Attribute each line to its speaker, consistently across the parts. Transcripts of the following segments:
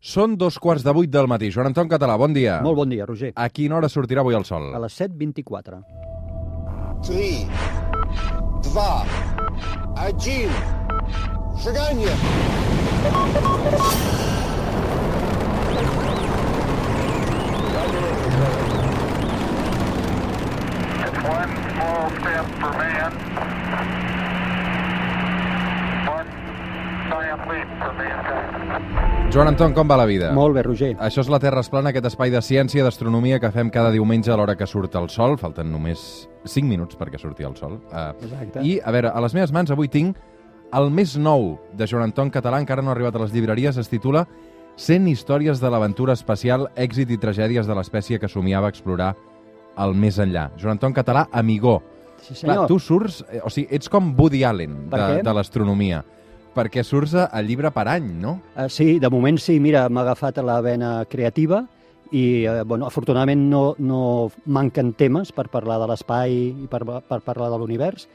Speaker 1: Són dos quarts de vuit del matí. Joan Anton Català, bon dia.
Speaker 2: Molt bon dia, Roger.
Speaker 1: A quina hora sortirà avui el sol?
Speaker 2: A les 7.24.
Speaker 3: 3, 2, 1,
Speaker 4: seganya! One small step for man,
Speaker 1: Joan Anton, com va la vida?
Speaker 2: Molt bé, Roger.
Speaker 1: Això és la Terra es plana, aquest espai de ciència, d'astronomia que fem cada diumenge a l'hora que surt el sol. Falten només 5 minuts perquè surti el sol. Uh,
Speaker 2: Exacte.
Speaker 1: I, a veure, a les meves mans avui tinc el més nou de Joan Anton Català, encara no ha arribat a les llibreries, es titula 100 històries de l'aventura espacial, èxit i tragèdies de l'espècie que somiava explorar el més enllà. Joan Anton Català, amigó.
Speaker 2: Sí,
Speaker 1: Clar,
Speaker 2: senyor.
Speaker 1: tu surts, eh, o sigui, ets com Woody Allen de, de l'astronomia, perquè surts a, a llibre per any, no?
Speaker 2: Uh, sí, de moment sí, mira, m'ha agafat la vena creativa i, uh, bueno, afortunadament no, no manquen temes per parlar de l'espai i per, per parlar de l'univers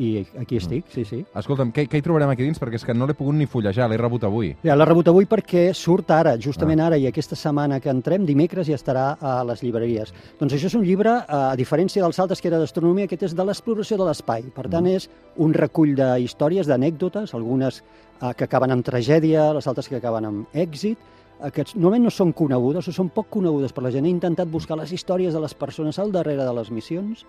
Speaker 2: i aquí estic, sí, sí.
Speaker 1: Escolta'm, què, què hi trobarem aquí dins? Perquè és que no l'he pogut ni fullejar, l'he rebut avui.
Speaker 2: Ja l'he rebut avui perquè surt ara, justament ara, i aquesta setmana que entrem, dimecres, ja estarà a les llibreries. Doncs això és un llibre, eh, a diferència dels altres que era d'astronomia, aquest és de l'exploració de l'espai. Per tant, és un recull de històries, d'anècdotes, algunes eh, que acaben amb tragèdia, les altres que acaben amb èxit, aquests normalment no són conegudes o són poc conegudes per la gent. He intentat buscar les històries de les persones al darrere de les missions,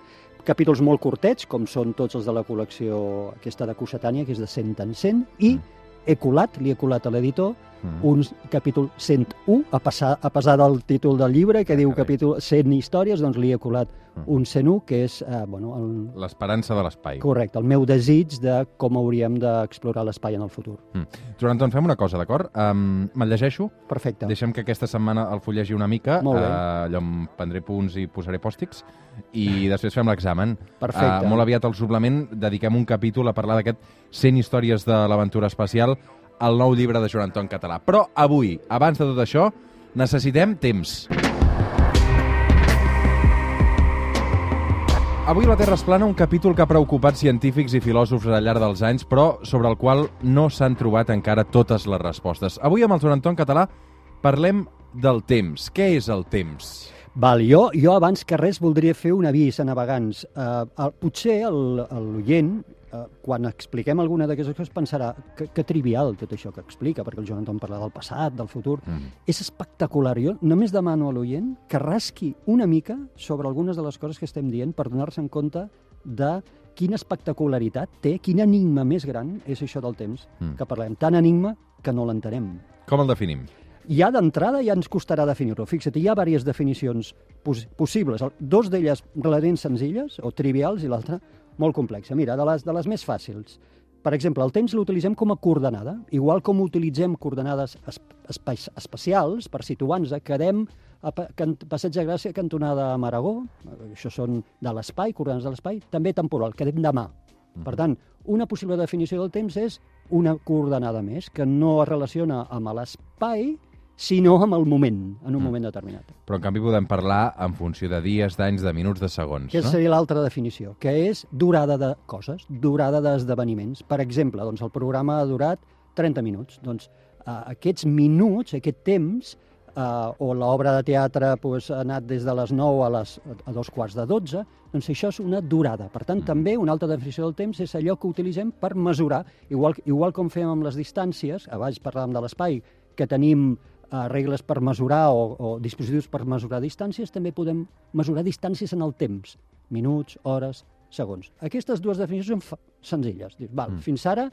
Speaker 2: capítols molt curtets, com són tots els de la col·lecció aquesta de Cossetània, que és de 100 en 100, i he colat, li he colat a l'editor,
Speaker 1: Mm.
Speaker 2: un capítol 101, a, passar, a pesar del títol del llibre, que diu
Speaker 1: carai.
Speaker 2: capítol 100 històries, doncs li he colat
Speaker 1: Mm.
Speaker 2: un 101, que és, eh, bueno, el,
Speaker 1: L'esperança de l'espai.
Speaker 2: correcte, el meu desig de com hauríem d'explorar l'espai en el futur.
Speaker 1: Joan Anton, fem una cosa, d'acord? Um, me'l llegeixo,
Speaker 2: Perfecte.
Speaker 1: deixem que aquesta setmana el fullegi una mica,
Speaker 2: Molt bé.
Speaker 1: eh, allò em prendré punts i posaré pòstics, i després fem l'examen.
Speaker 2: Perfecte.
Speaker 1: Eh, molt aviat al suplement dediquem un capítol a parlar d'aquest 100 històries de l'aventura espacial al nou llibre de Joan Anton Català. Però avui, abans de tot això, necessitem temps. Avui la Terra es plana, un capítol que ha preocupat científics i filòsofs al llarg dels anys, però sobre el qual no s'han trobat encara totes les respostes. Avui amb el Joan Anton Català parlem del temps. Què és el temps?
Speaker 2: Val, jo, jo abans que res voldria fer un avís a navegants. Uh, el, potser el- l'oient, uh, quan expliquem alguna d'aquestes coses, pensarà que, que trivial tot això que explica, perquè el Joan Anton parla del passat, del futur.
Speaker 1: Mm.
Speaker 2: És espectacular. Jo només demano a l'oient que rasqui una mica sobre algunes de les coses que estem dient per donar-se en compte de quina espectacularitat té, quin enigma més gran és això del temps
Speaker 1: Mm.
Speaker 2: que parlem. Tan enigma que no l'entenem.
Speaker 1: Com el definim?
Speaker 2: Ja d'entrada ja ens costarà definir-lo. Fixa't, hi ha diverses definicions pos possibles. Dos d'elles relativament senzilles o trivials i l'altra molt complexa. Mira, de les, de les més fàcils. Per exemple, el temps l'utilitzem com a coordenada. Igual com utilitzem coordenades es espai espacials per situar-nos, quedem a Passeig de Gràcia, cantonada amb Aragó, eh, això són de l'espai, coordenades de l'espai, també temporal, quedem demà. Per tant, una possible definició del temps és una coordenada més, que no es relaciona amb l'espai, sinó amb el moment, en un
Speaker 1: Mm.
Speaker 2: moment determinat.
Speaker 1: Però en canvi podem parlar en funció de dies, d'anys, de minuts, de segons,
Speaker 2: Aquesta
Speaker 1: no?
Speaker 2: seria l'altra definició, que és durada de coses, durada d'esdeveniments. Per exemple, doncs el programa ha durat 30 minuts. Doncs eh, aquests minuts, aquest temps, eh, o l'obra de teatre pues, ha anat des de les 9 a, les, a dos quarts de 12, doncs això és una durada. Per tant, també una altra definició del temps és allò que utilitzem per mesurar, igual, igual com fem amb les distàncies, abans parlàvem de l'espai, que tenim eh, regles per mesurar o, o dispositius per mesurar distàncies, també podem mesurar distàncies en el temps, minuts, hores, segons. Aquestes dues definicions són senzilles. Dius, val, mm. Fins ara,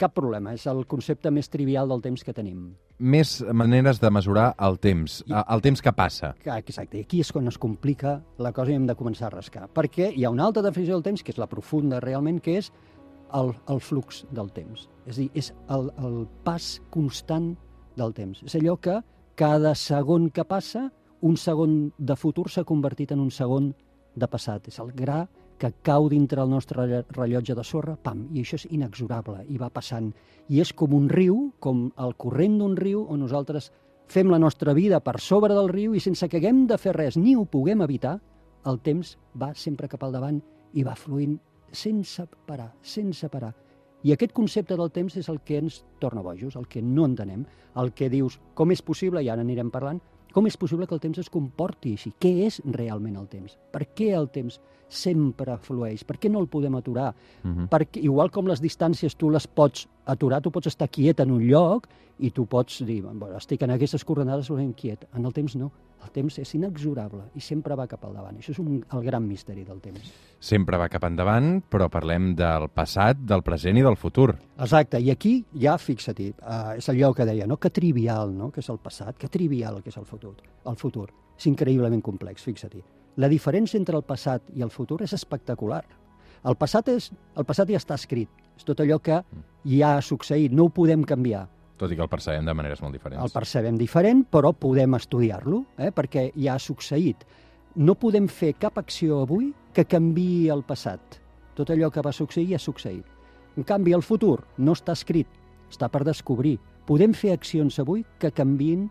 Speaker 2: cap problema, és el concepte més trivial del temps que tenim.
Speaker 1: Més maneres de mesurar el temps,
Speaker 2: I-
Speaker 1: el temps que passa.
Speaker 2: Exacte, aquí és quan es complica la cosa i hem de començar a rascar. Perquè hi ha una altra definició del temps, que és la profunda realment, que és el, el flux del temps. És a dir, és el, el pas constant del temps. És allò que cada segon que passa, un segon de futur s'ha convertit en un segon de passat. És el gra que cau dintre el nostre rellotge de sorra, pam, i això és inexorable, i va passant. I és com un riu, com el corrent d'un riu, on nosaltres fem la nostra vida per sobre del riu i sense que haguem de fer res ni ho puguem evitar, el temps va sempre cap al davant i va fluint sense parar, sense parar. I aquest concepte del temps és el que ens torna bojos, el que no entenem, el que dius, com és possible, i ara anirem parlant, com és possible que el temps es comporti així? Què és realment el temps? Per què el temps sempre flueix? Per què no el podem aturar?
Speaker 1: Mhm.
Speaker 2: Perquè, igual com les distàncies tu les pots aturar, tu pots estar quiet en un lloc i tu pots dir, bueno, estic en aquestes coordenades, però quiet. En el temps no. El temps és inexorable i sempre va cap al davant. Això és un, el gran misteri del temps.
Speaker 1: Sempre va cap endavant, però parlem del passat, del present i del futur.
Speaker 2: Exacte, i aquí ja fixa-t'hi, uh, és allò que deia, no? que trivial no? que és el passat, que trivial que és el futur. El futur és increïblement complex, fixa-t'hi. La diferència entre el passat i el futur és espectacular. El passat, és, el passat ja està escrit, és tot allò que ja ha succeït, no ho podem canviar.
Speaker 1: Tot i que el percebem de maneres molt diferents.
Speaker 2: El percebem diferent, però podem estudiar-lo, eh? perquè ja ha succeït. No podem fer cap acció avui que canvi el passat. Tot allò que va succeir ja ha succeït. En canvi, el futur no està escrit, està per descobrir. Podem fer accions avui que canvin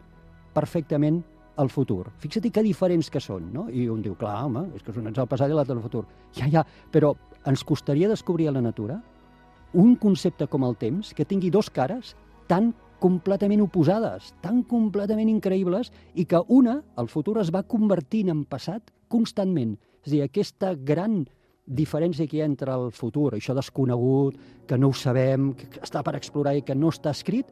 Speaker 2: perfectament el futur. Fixa't que diferents que són, no? I un diu, clar, home, és que és el passat i l'altre el futur. Ja, ja, però ens costaria descobrir a la natura un concepte com el temps que tingui dos cares tan completament oposades, tan completament increïbles, i que una, el futur, es va convertint en passat constantment. És a dir, aquesta gran diferència que hi ha entre el futur, això desconegut, que no ho sabem, que està per explorar i que no està escrit,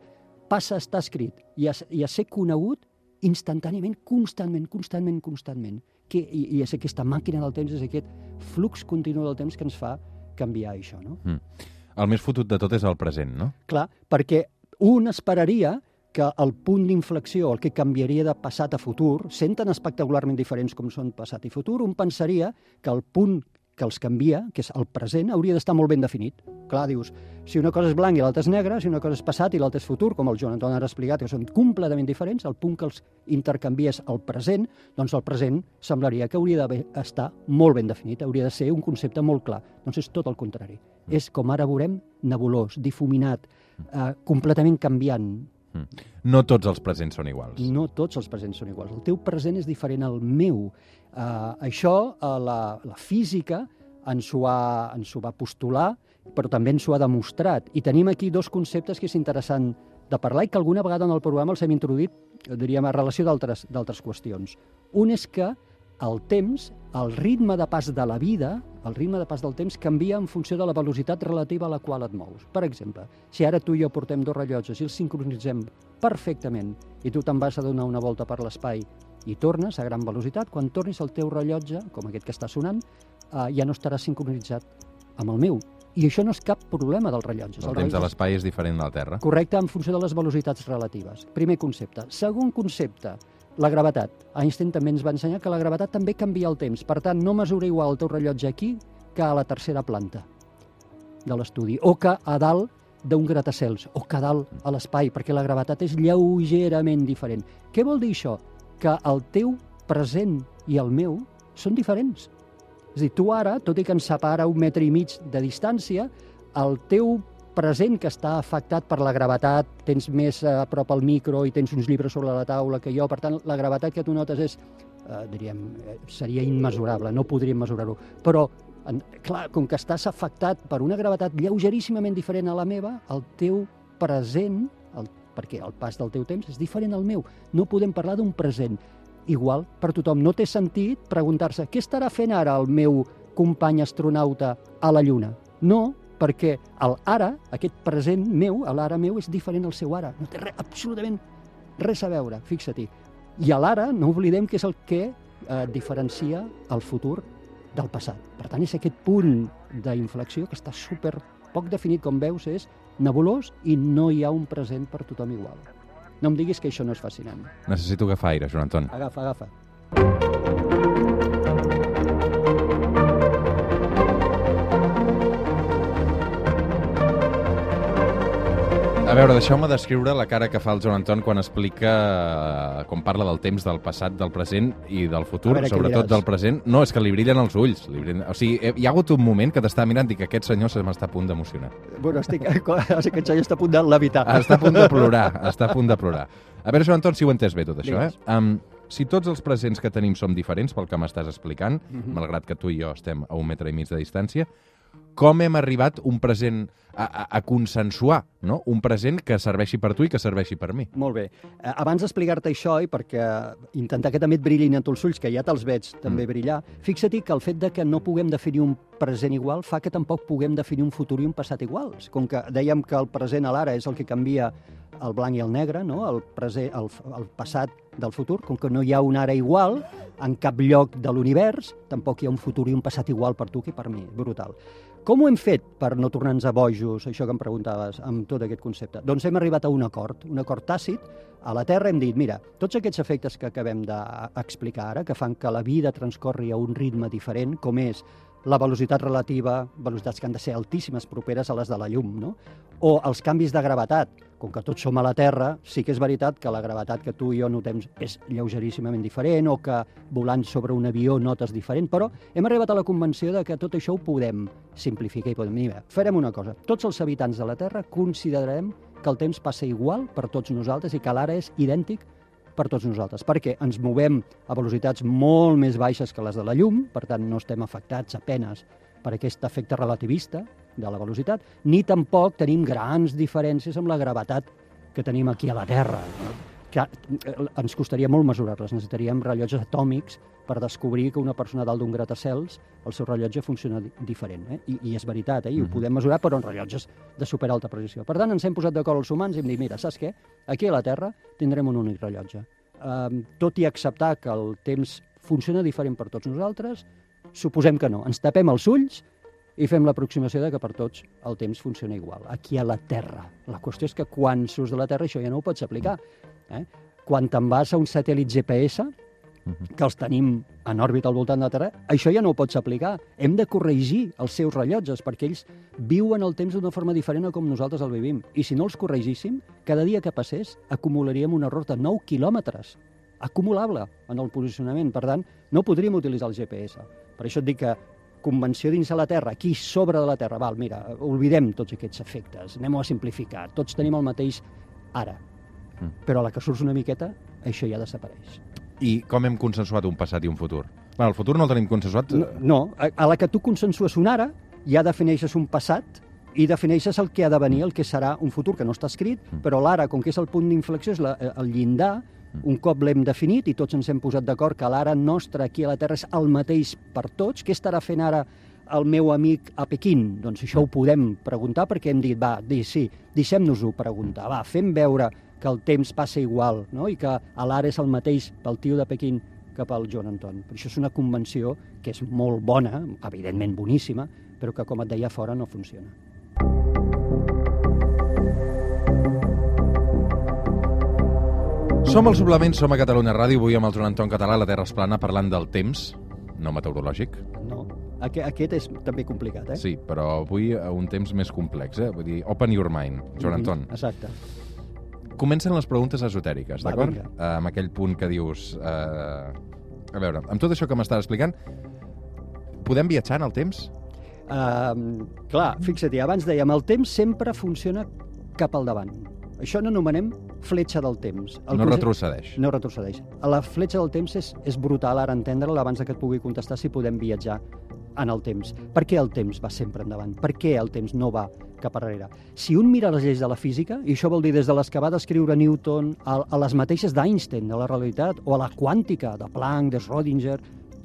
Speaker 2: passa a estar escrit i a, i a ser conegut instantàniament, constantment, constantment, constantment. Que, i, I és aquesta màquina del temps, és aquest flux continu del temps que ens fa canviar això, no?
Speaker 1: Mm. El més fotut de tot és el present, no?
Speaker 2: Clar, perquè un esperaria que el punt d'inflexió, el que canviaria de passat a futur, sent tan espectacularment diferents com són passat i futur, un pensaria que el punt que els canvia, que és el present, hauria d'estar molt ben definit. Clar, dius, si una cosa és blanc i l'altra és negra, si una cosa és passat i l'altra és futur, com el Joan Anton ara ha explicat, que són completament diferents, el punt que els intercanvies al present, doncs el present semblaria que hauria d'estar molt ben definit, hauria de ser un concepte molt clar. Doncs és tot el contrari. És, com ara veurem, nebulós, difuminat, eh, completament canviant.
Speaker 1: Mm. No tots els presents són iguals.
Speaker 2: No tots els presents són iguals. El teu present és diferent al meu. Uh, això uh, la, la física ens ho, ha, ens ho va postular, però també ens ho ha demostrat. I tenim aquí dos conceptes que és interessant de parlar i que alguna vegada en el programa els hem introduït, diríem, a relació d'altres qüestions. Un és que el temps, el ritme de pas de la vida, el ritme de pas del temps canvia en funció de la velocitat relativa a la qual et mous. Per exemple, si ara tu i jo portem dos rellotges i els sincronitzem perfectament i tu te'n vas a donar una volta per l'espai i tornes a gran velocitat, quan tornis el teu rellotge, com aquest que està sonant, eh, ja no estarà sincronitzat amb el meu. I això no és cap problema dels rellotges.
Speaker 1: El
Speaker 2: Els
Speaker 1: temps de l'espai és diferent de la Terra.
Speaker 2: Correcte, en funció de les velocitats relatives. Primer concepte. Segon concepte, la gravetat. Einstein també ens va ensenyar que la gravetat també canvia el temps. Per tant, no mesura igual el teu rellotge aquí que a la tercera planta de l'estudi, o que a dalt d'un gratacels, o que a dalt a l'espai, perquè la gravetat és lleugerament diferent. Què vol dir això? Que el teu present i el meu són diferents. És a dir, tu ara, tot i que ens separa un metre i mig de distància, el teu present que està afectat per la gravetat, tens més a prop al micro i tens uns llibres sobre la taula que jo, per tant, la gravetat que tu notes és, eh, diríem, eh, seria immesurable, no podríem mesurar-ho. Però, en, clar, com que estàs afectat per una gravetat lleugeríssimament diferent a la meva, el teu present, perquè el pas del teu temps és diferent al meu. No podem parlar d'un present igual per tothom. No té sentit preguntar-se què estarà fent ara el meu company astronauta a la Lluna. No, perquè el ara, aquest present meu, l'ara meu, és diferent al seu ara. No té res, absolutament res a veure, fixa-t'hi. I l'ara, no oblidem que és el que eh, diferencia el futur del passat. Per tant, és aquest punt d'inflexió que està super poc definit, com veus, és nebulós i no hi ha un present per tothom igual. No em diguis que això no és fascinant.
Speaker 1: Necessito agafar aire, Joan Anton.
Speaker 2: Agafa, agafa.
Speaker 1: A veure, deixeu-me descriure la cara que fa el Joan Anton quan explica, eh, quan parla del temps, del passat, del present i del futur,
Speaker 2: veure
Speaker 1: sobretot del present. No, és que li brillen els ulls. Li brillen... O sigui, eh, hi ha hagut un moment que t'està mirant i que aquest senyor se m'està a punt d'emocionar.
Speaker 2: Bueno, estic, aquest senyor està a punt de levitar.
Speaker 1: Està a punt de plorar, està a punt de plorar. A veure, Joan Anton, si ho entès bé tot això,
Speaker 2: Digues.
Speaker 1: eh? Um, si tots els presents que tenim som diferents pel que m'estàs explicant,
Speaker 2: Mhm.
Speaker 1: malgrat que tu i jo estem a un metre i mig de distància, com hem arribat un present a, a, a consensuar, no? Un present que serveixi per tu i que serveixi per mi.
Speaker 2: Molt bé. Eh, Abans d'explicar-te això, i perquè intentar que també et brillin a tu els ulls, que ja te'ls veig també
Speaker 1: Mm.
Speaker 2: brillar, fixa-t'hi que el fet de que no puguem definir un present igual fa que tampoc puguem definir un futur i un passat iguals. Com que dèiem que el present a l'ara és el que canvia el blanc i el negre, no? el, present, el, el passat del futur, com que no hi ha un ara igual en cap lloc de l'univers, tampoc hi ha un futur i un passat igual per tu que per mi. Brutal. Com ho hem fet per no tornar-nos a bojos, això que em preguntaves, amb tot aquest concepte? Doncs hem arribat a un acord, un acord tàcit. A la Terra hem dit, mira, tots aquests efectes que acabem d'explicar ara, que fan que la vida transcorri a un ritme diferent, com és la velocitat relativa, velocitats que han de ser altíssimes, properes a les de la llum, no? o els canvis de gravetat. Com que tots som a la Terra, sí que és veritat que la gravetat que tu i jo notem és lleugeríssimament diferent o que volant sobre un avió notes diferent, però hem arribat a la convenció de que tot això ho podem simplificar i podem dir, "Mira, farem una cosa, tots els habitants de la Terra considerarem que el temps passa igual per tots nosaltres i que l'ara és idèntic per tots nosaltres, perquè ens movem a velocitats molt més baixes que les de la llum, per tant no estem afectats apenes per aquest efecte relativista de la velocitat, ni tampoc tenim grans diferències amb la gravetat que tenim aquí a la Terra, no? Que eh, ens costaria molt mesurar-les, necessitaríem rellotges atòmics per descobrir que una persona dalt d'un gratacels el seu rellotge funciona di- diferent. Eh? I, I és veritat, eh? I ho
Speaker 1: Mhm.
Speaker 2: podem mesurar, però en rellotges de superalta precisió. Per tant, ens hem posat d'acord els humans i hem dit, mira, saps què? Aquí a la Terra tindrem un únic rellotge. Um, tot i acceptar que el temps funciona diferent per tots nosaltres, suposem que no. Ens tapem els ulls i fem l'aproximació de que per tots el temps funciona igual, aquí a la Terra. La qüestió és que quan surts de la Terra això ja no ho pots aplicar. Eh? Quan te'n vas a un satèl·lit GPS,
Speaker 1: Mhm.
Speaker 2: que els tenim en òrbita al voltant de la Terra, això ja no ho pots aplicar. Hem de corregir els seus rellotges, perquè ells viuen el temps d'una forma diferent a com nosaltres el vivim. I si no els corregíssim, cada dia que passés acumularíem un error de 9 quilòmetres acumulable en el posicionament. Per tant, no podríem utilitzar el GPS. Per això et dic que convenció dins de la Terra, aquí sobre de la Terra, val, mira, oblidem tots aquests efectes, anem a simplificar, tots tenim el mateix ara.
Speaker 1: Mm.
Speaker 2: Però a la que surts una miqueta, això ja desapareix.
Speaker 1: I com hem consensuat un passat i un futur? Bueno, el futur no el tenim consensuat.
Speaker 2: No, no a, a la que tu consensues un ara, ja defineixes un passat i defineixes el que ha de venir, el que serà un futur que no està escrit,
Speaker 1: Mm.
Speaker 2: però l'ara, com que és el punt d'inflexió, és la, el llindar, un cop l'hem definit i tots ens hem posat d'acord que l'ara nostre aquí a la Terra és el mateix per tots, què estarà fent ara el meu amic a Pequín? Doncs això ho podem preguntar perquè hem dit, va, di, sí, deixem-nos-ho preguntar, va, fem veure que el temps passa igual no? i que l'ara és el mateix pel tio de Pequín que pel Joan Anton. Per això és una convenció que és molt bona, evidentment boníssima, però que, com et deia, fora no funciona.
Speaker 1: Som al Suplement, som a Catalunya Ràdio, avui amb el Joan Anton Català, la Terra es plana, parlant del temps, no meteorològic,
Speaker 2: No. Aquest, aquest és també complicat, eh?
Speaker 1: sí, però avui a un temps més complex, eh? Vull dir, open your mind, Joan Anton.
Speaker 2: Mhm, Exacte.
Speaker 1: Comencen les preguntes esotèriques, d'acord? Eh, amb aquell punt que dius... Eh... A veure, amb tot això que m'estàs explicant, podem viatjar en el temps?
Speaker 2: Uh, clar, fixa't, abans dèiem, el temps sempre funciona cap al davant. Això no anomenem fletxa del temps. El
Speaker 1: no retrocedeix.
Speaker 2: No retrocedeix. La fletxa del temps és, és brutal ara entendre-la abans que et pugui contestar si podem viatjar en el temps. Per què el temps va sempre endavant? Per què el temps no va cap enrere? Si un mira les lleis de la física, i això vol dir des de les que va descriure Newton a, a les mateixes d'Einstein, de la realitat, o a la quàntica, de Planck, de Schrödinger,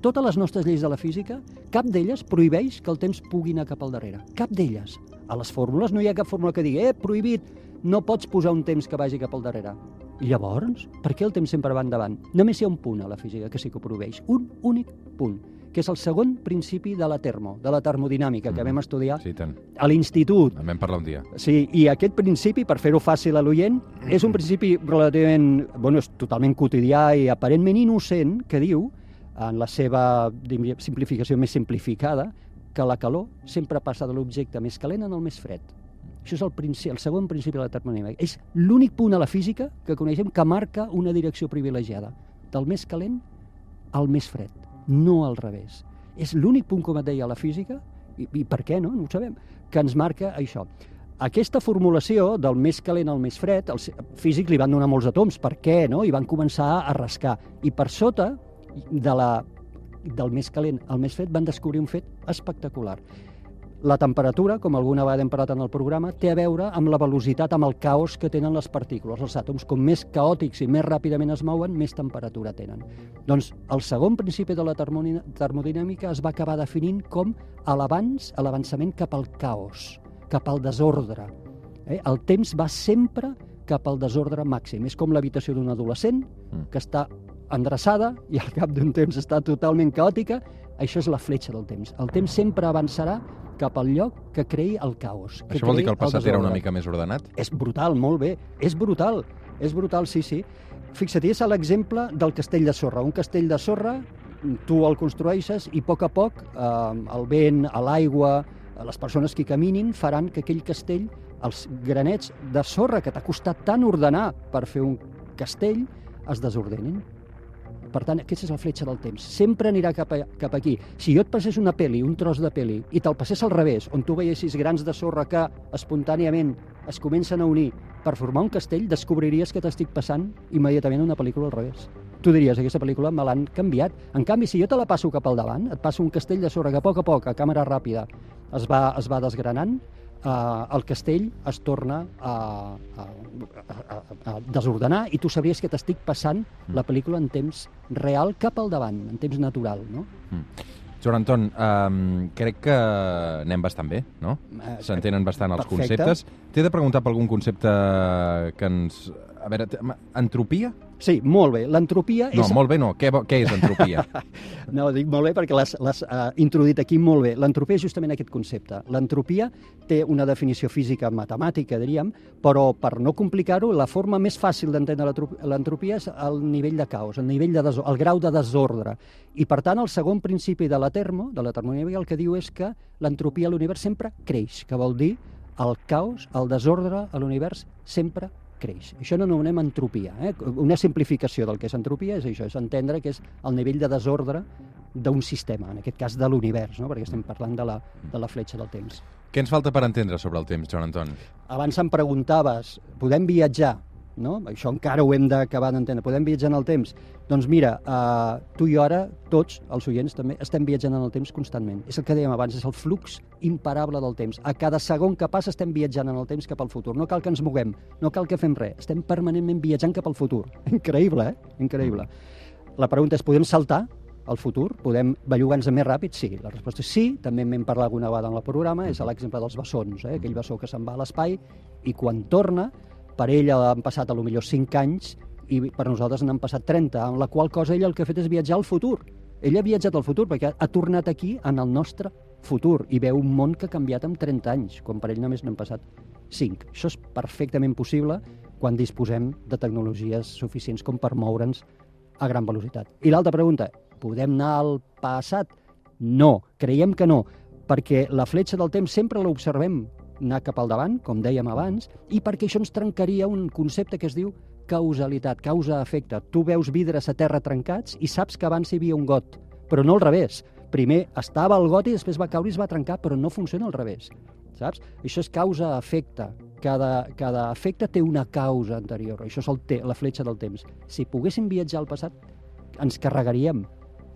Speaker 2: totes les nostres lleis de la física, cap d'elles prohibeix que el temps pugui anar cap al darrere. Cap d'elles. A les fórmules no hi ha cap fórmula que digui, eh, prohibit, no pots posar un temps que vagi cap al darrere. I llavors, per què el temps sempre va endavant? Només hi ha un punt a la física que sí que ho prohibeix, un únic punt, que és el segon principi de la termo, de la termodinàmica, que
Speaker 1: Mhm.
Speaker 2: vam estudiar
Speaker 1: Sí, tant.
Speaker 2: a l'institut.
Speaker 1: En vam parlar un dia.
Speaker 2: Sí, i aquest principi, per fer-ho fàcil a l'oient, és un principi relativament, bueno, és totalment quotidià i aparentment innocent, que diu, en la seva simplificació més simplificada, que la calor sempre passa de l'objecte més calent en el més fred. Això és el, principi, el segon principi de la termodinàmica. És l'únic punt a la física que coneixem que marca una direcció privilegiada, del més calent al més fred, no al revés. És l'únic punt, com et deia, la física, i, i per què no? No ho sabem, que ens marca això. Aquesta formulació del més calent al més fred, els físics li van donar molts atoms, per què, no? I van començar a rascar. I per sota de la, del més calent al més fred van descobrir un fet espectacular. La temperatura, com alguna vegada hem parlat en el programa, té a veure amb la velocitat, amb el caos que tenen les partícules. Els àtoms, com més caòtics i més ràpidament es mouen, més temperatura tenen. Doncs el segon principi de la termodinàmica es va acabar definint com l'avanç, l'avançament cap al caos, cap al desordre. Eh? El temps va sempre cap al desordre màxim. És com l'habitació d'un adolescent
Speaker 1: Mm.
Speaker 2: que està endreçada i al cap d'un temps està totalment caòtica. Això és la fletxa del temps. El temps sempre avançarà cap al lloc que creï el caos. Que
Speaker 1: Això vol dir que el passat era una mica més ordenat?
Speaker 2: És brutal, molt bé. És brutal. És brutal, sí, sí. Fixa't, és l'exemple del castell de sorra. Un castell de sorra, tu el construeixes i a poc a poc eh, el vent, l'aigua, les persones que hi caminin faran que aquell castell, els granets de sorra que t'ha costat tant ordenar per fer un castell, es desordenin. Per tant, aquesta és la fletxa del temps. Sempre anirà cap, a, cap aquí. Si jo et passés una peli, un tros de peli, i te'l passés al revés, on tu veiessis grans de sorra que espontàniament es comencen a unir per formar un castell, descobriries que t'estic passant immediatament una pel·lícula al revés. Tu diries, aquesta pel·lícula me l'han canviat. En canvi, si jo te la passo cap al davant, et passo un castell de sorra que a poc a poc, a càmera ràpida, es va, es va desgranant, eh, el castell es torna a, a, a, a, desordenar i tu sabries que t'estic passant la pel·lícula en temps real cap al davant, en temps natural, no?
Speaker 1: Joan Anton, um, crec que anem bastant bé, no?
Speaker 2: Eh,
Speaker 1: S'entenen bastant els
Speaker 2: perfecte.
Speaker 1: conceptes. T'he de preguntar per algun concepte que ens... A veure, entropia?
Speaker 2: Sí, molt bé. L'entropia
Speaker 1: No,
Speaker 2: és...
Speaker 1: molt bé no. Què, què és entropia?
Speaker 2: No, dic molt bé perquè l'has uh, introduït aquí molt bé. L'entropia és justament aquest concepte. L'entropia té una definició física matemàtica, diríem, però per no complicar-ho, la forma més fàcil d'entendre l'entro- l'entropia és el nivell de caos, el, nivell de deso- el grau de desordre. I, per tant, el segon principi de la termo, de la termodinàmica, el que diu és que l'entropia a l'univers sempre creix, que vol dir el caos, el desordre a l'univers sempre creix. Això no anomenem entropia. Eh? Una simplificació del que és entropia és això, és entendre que és el nivell de desordre d'un sistema, en aquest cas de l'univers, no? perquè estem parlant de la, de la fletxa del temps.
Speaker 1: Què ens falta per entendre sobre el temps, Joan Anton?
Speaker 2: Abans em preguntaves, podem viatjar? No? Això encara ho hem d'acabar d'entendre. Podem viatjar en el temps? Doncs mira, eh, tu i ara, tots, els oients també, estem viatjant en el temps constantment. És el que dèiem abans, és el flux imparable del temps. A cada segon que passa estem viatjant en el temps cap al futur. No cal que ens moguem, no cal que fem res. Estem permanentment viatjant cap al futur. Increïble, eh? Increïble. La pregunta és, podem saltar al futur? Podem bellugar-nos més ràpid? Sí. La resposta és sí. També m'hem parlat alguna vegada en el programa. És l'exemple dels bessons, eh? aquell bessó que se'n va a l'espai i quan torna, per ell han passat a lo millor 5 anys i per nosaltres n'han passat 30, amb la qual cosa ell el que ha fet és viatjar al futur. Ell ha viatjat al futur perquè ha tornat aquí en el nostre futur i veu un món que ha canviat en 30 anys, quan per ell només n'han passat 5. Això és perfectament possible quan disposem de tecnologies suficients com per moure'ns a gran velocitat. I l'altra pregunta, podem anar al passat? No, creiem que no, perquè la fletxa del temps sempre l'observem anar cap al davant, com dèiem abans, i perquè això ens trencaria un concepte que es diu causalitat, causa-efecte. Tu veus vidres a terra trencats i saps que abans hi havia un got, però no al revés. Primer estava el got i després va caure i es va trencar, però no funciona al revés. Saps? Això és causa-efecte. Cada, cada efecte té una causa anterior. Això és el te la fletxa del temps. Si poguéssim viatjar al passat, ens carregaríem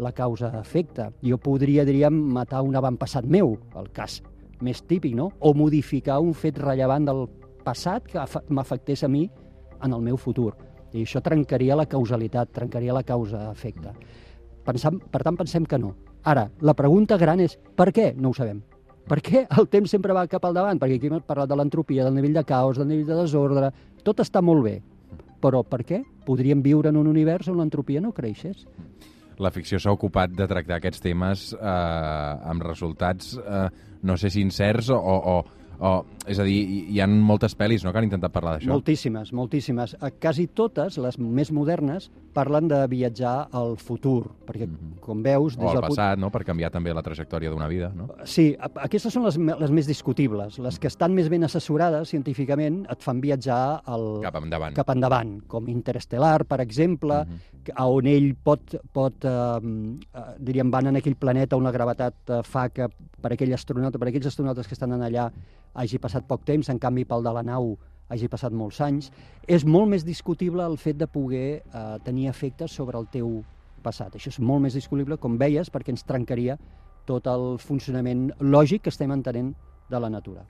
Speaker 2: la causa-efecte. Jo podria, diríem, matar un avantpassat meu, el cas més típic, no? O modificar un fet rellevant del passat que m'afectés a mi en el meu futur. I això trencaria la causalitat, trencaria la causa-efecte. Per tant, pensem que no. Ara, la pregunta gran és per què? No ho sabem. Per què el temps sempre va cap al davant? Perquè aquí hem parlat de l'entropia, del nivell de caos, del nivell de desordre... Tot està molt bé. Però per què? Podríem viure en un univers on l'entropia no creixés.
Speaker 1: La ficció s'ha ocupat de tractar aquests temes eh, amb resultats, eh, no sé si incerts o, o, o... És a dir, hi, hi ha moltes pel·lis no, que han intentat parlar d'això.
Speaker 2: Moltíssimes, moltíssimes. Eh, Quasi totes, les més modernes, parlen de viatjar al futur, perquè,
Speaker 1: Mhm.
Speaker 2: com veus...
Speaker 1: O al passat, no?, per canviar també la trajectòria d'una vida, no?
Speaker 2: Sí, a- aquestes són les, les més discutibles. Les que estan més ben assessorades científicament et fan viatjar al,
Speaker 1: Cap endavant.
Speaker 2: cap endavant, com Interestelar, per exemple, que- a on ell pot, pot eh, eh, diríem, van en aquell planeta on la gravetat eh, fa que per aquell astronauta, per aquells astronautes que estan allà hagi passat poc temps, en canvi pel de la nau hagi passat molts anys. És molt més discutible el fet de poder eh, tenir efectes sobre el teu passat. Això és molt més discutible, com veies, perquè ens trencaria tot el funcionament lògic que estem entenent de la natura.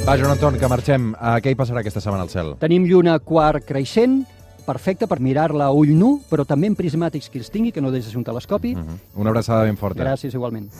Speaker 1: Va, Joan Anton, que marxem. Uh, què hi passarà aquesta setmana al cel?
Speaker 2: Tenim lluna quart creixent, perfecta per mirar-la a ull nu, però també en prismàtics que els tingui, que no deixa de ser un telescopi.
Speaker 1: Uh -huh. Una abraçada ben forta.
Speaker 2: Gràcies, igualment.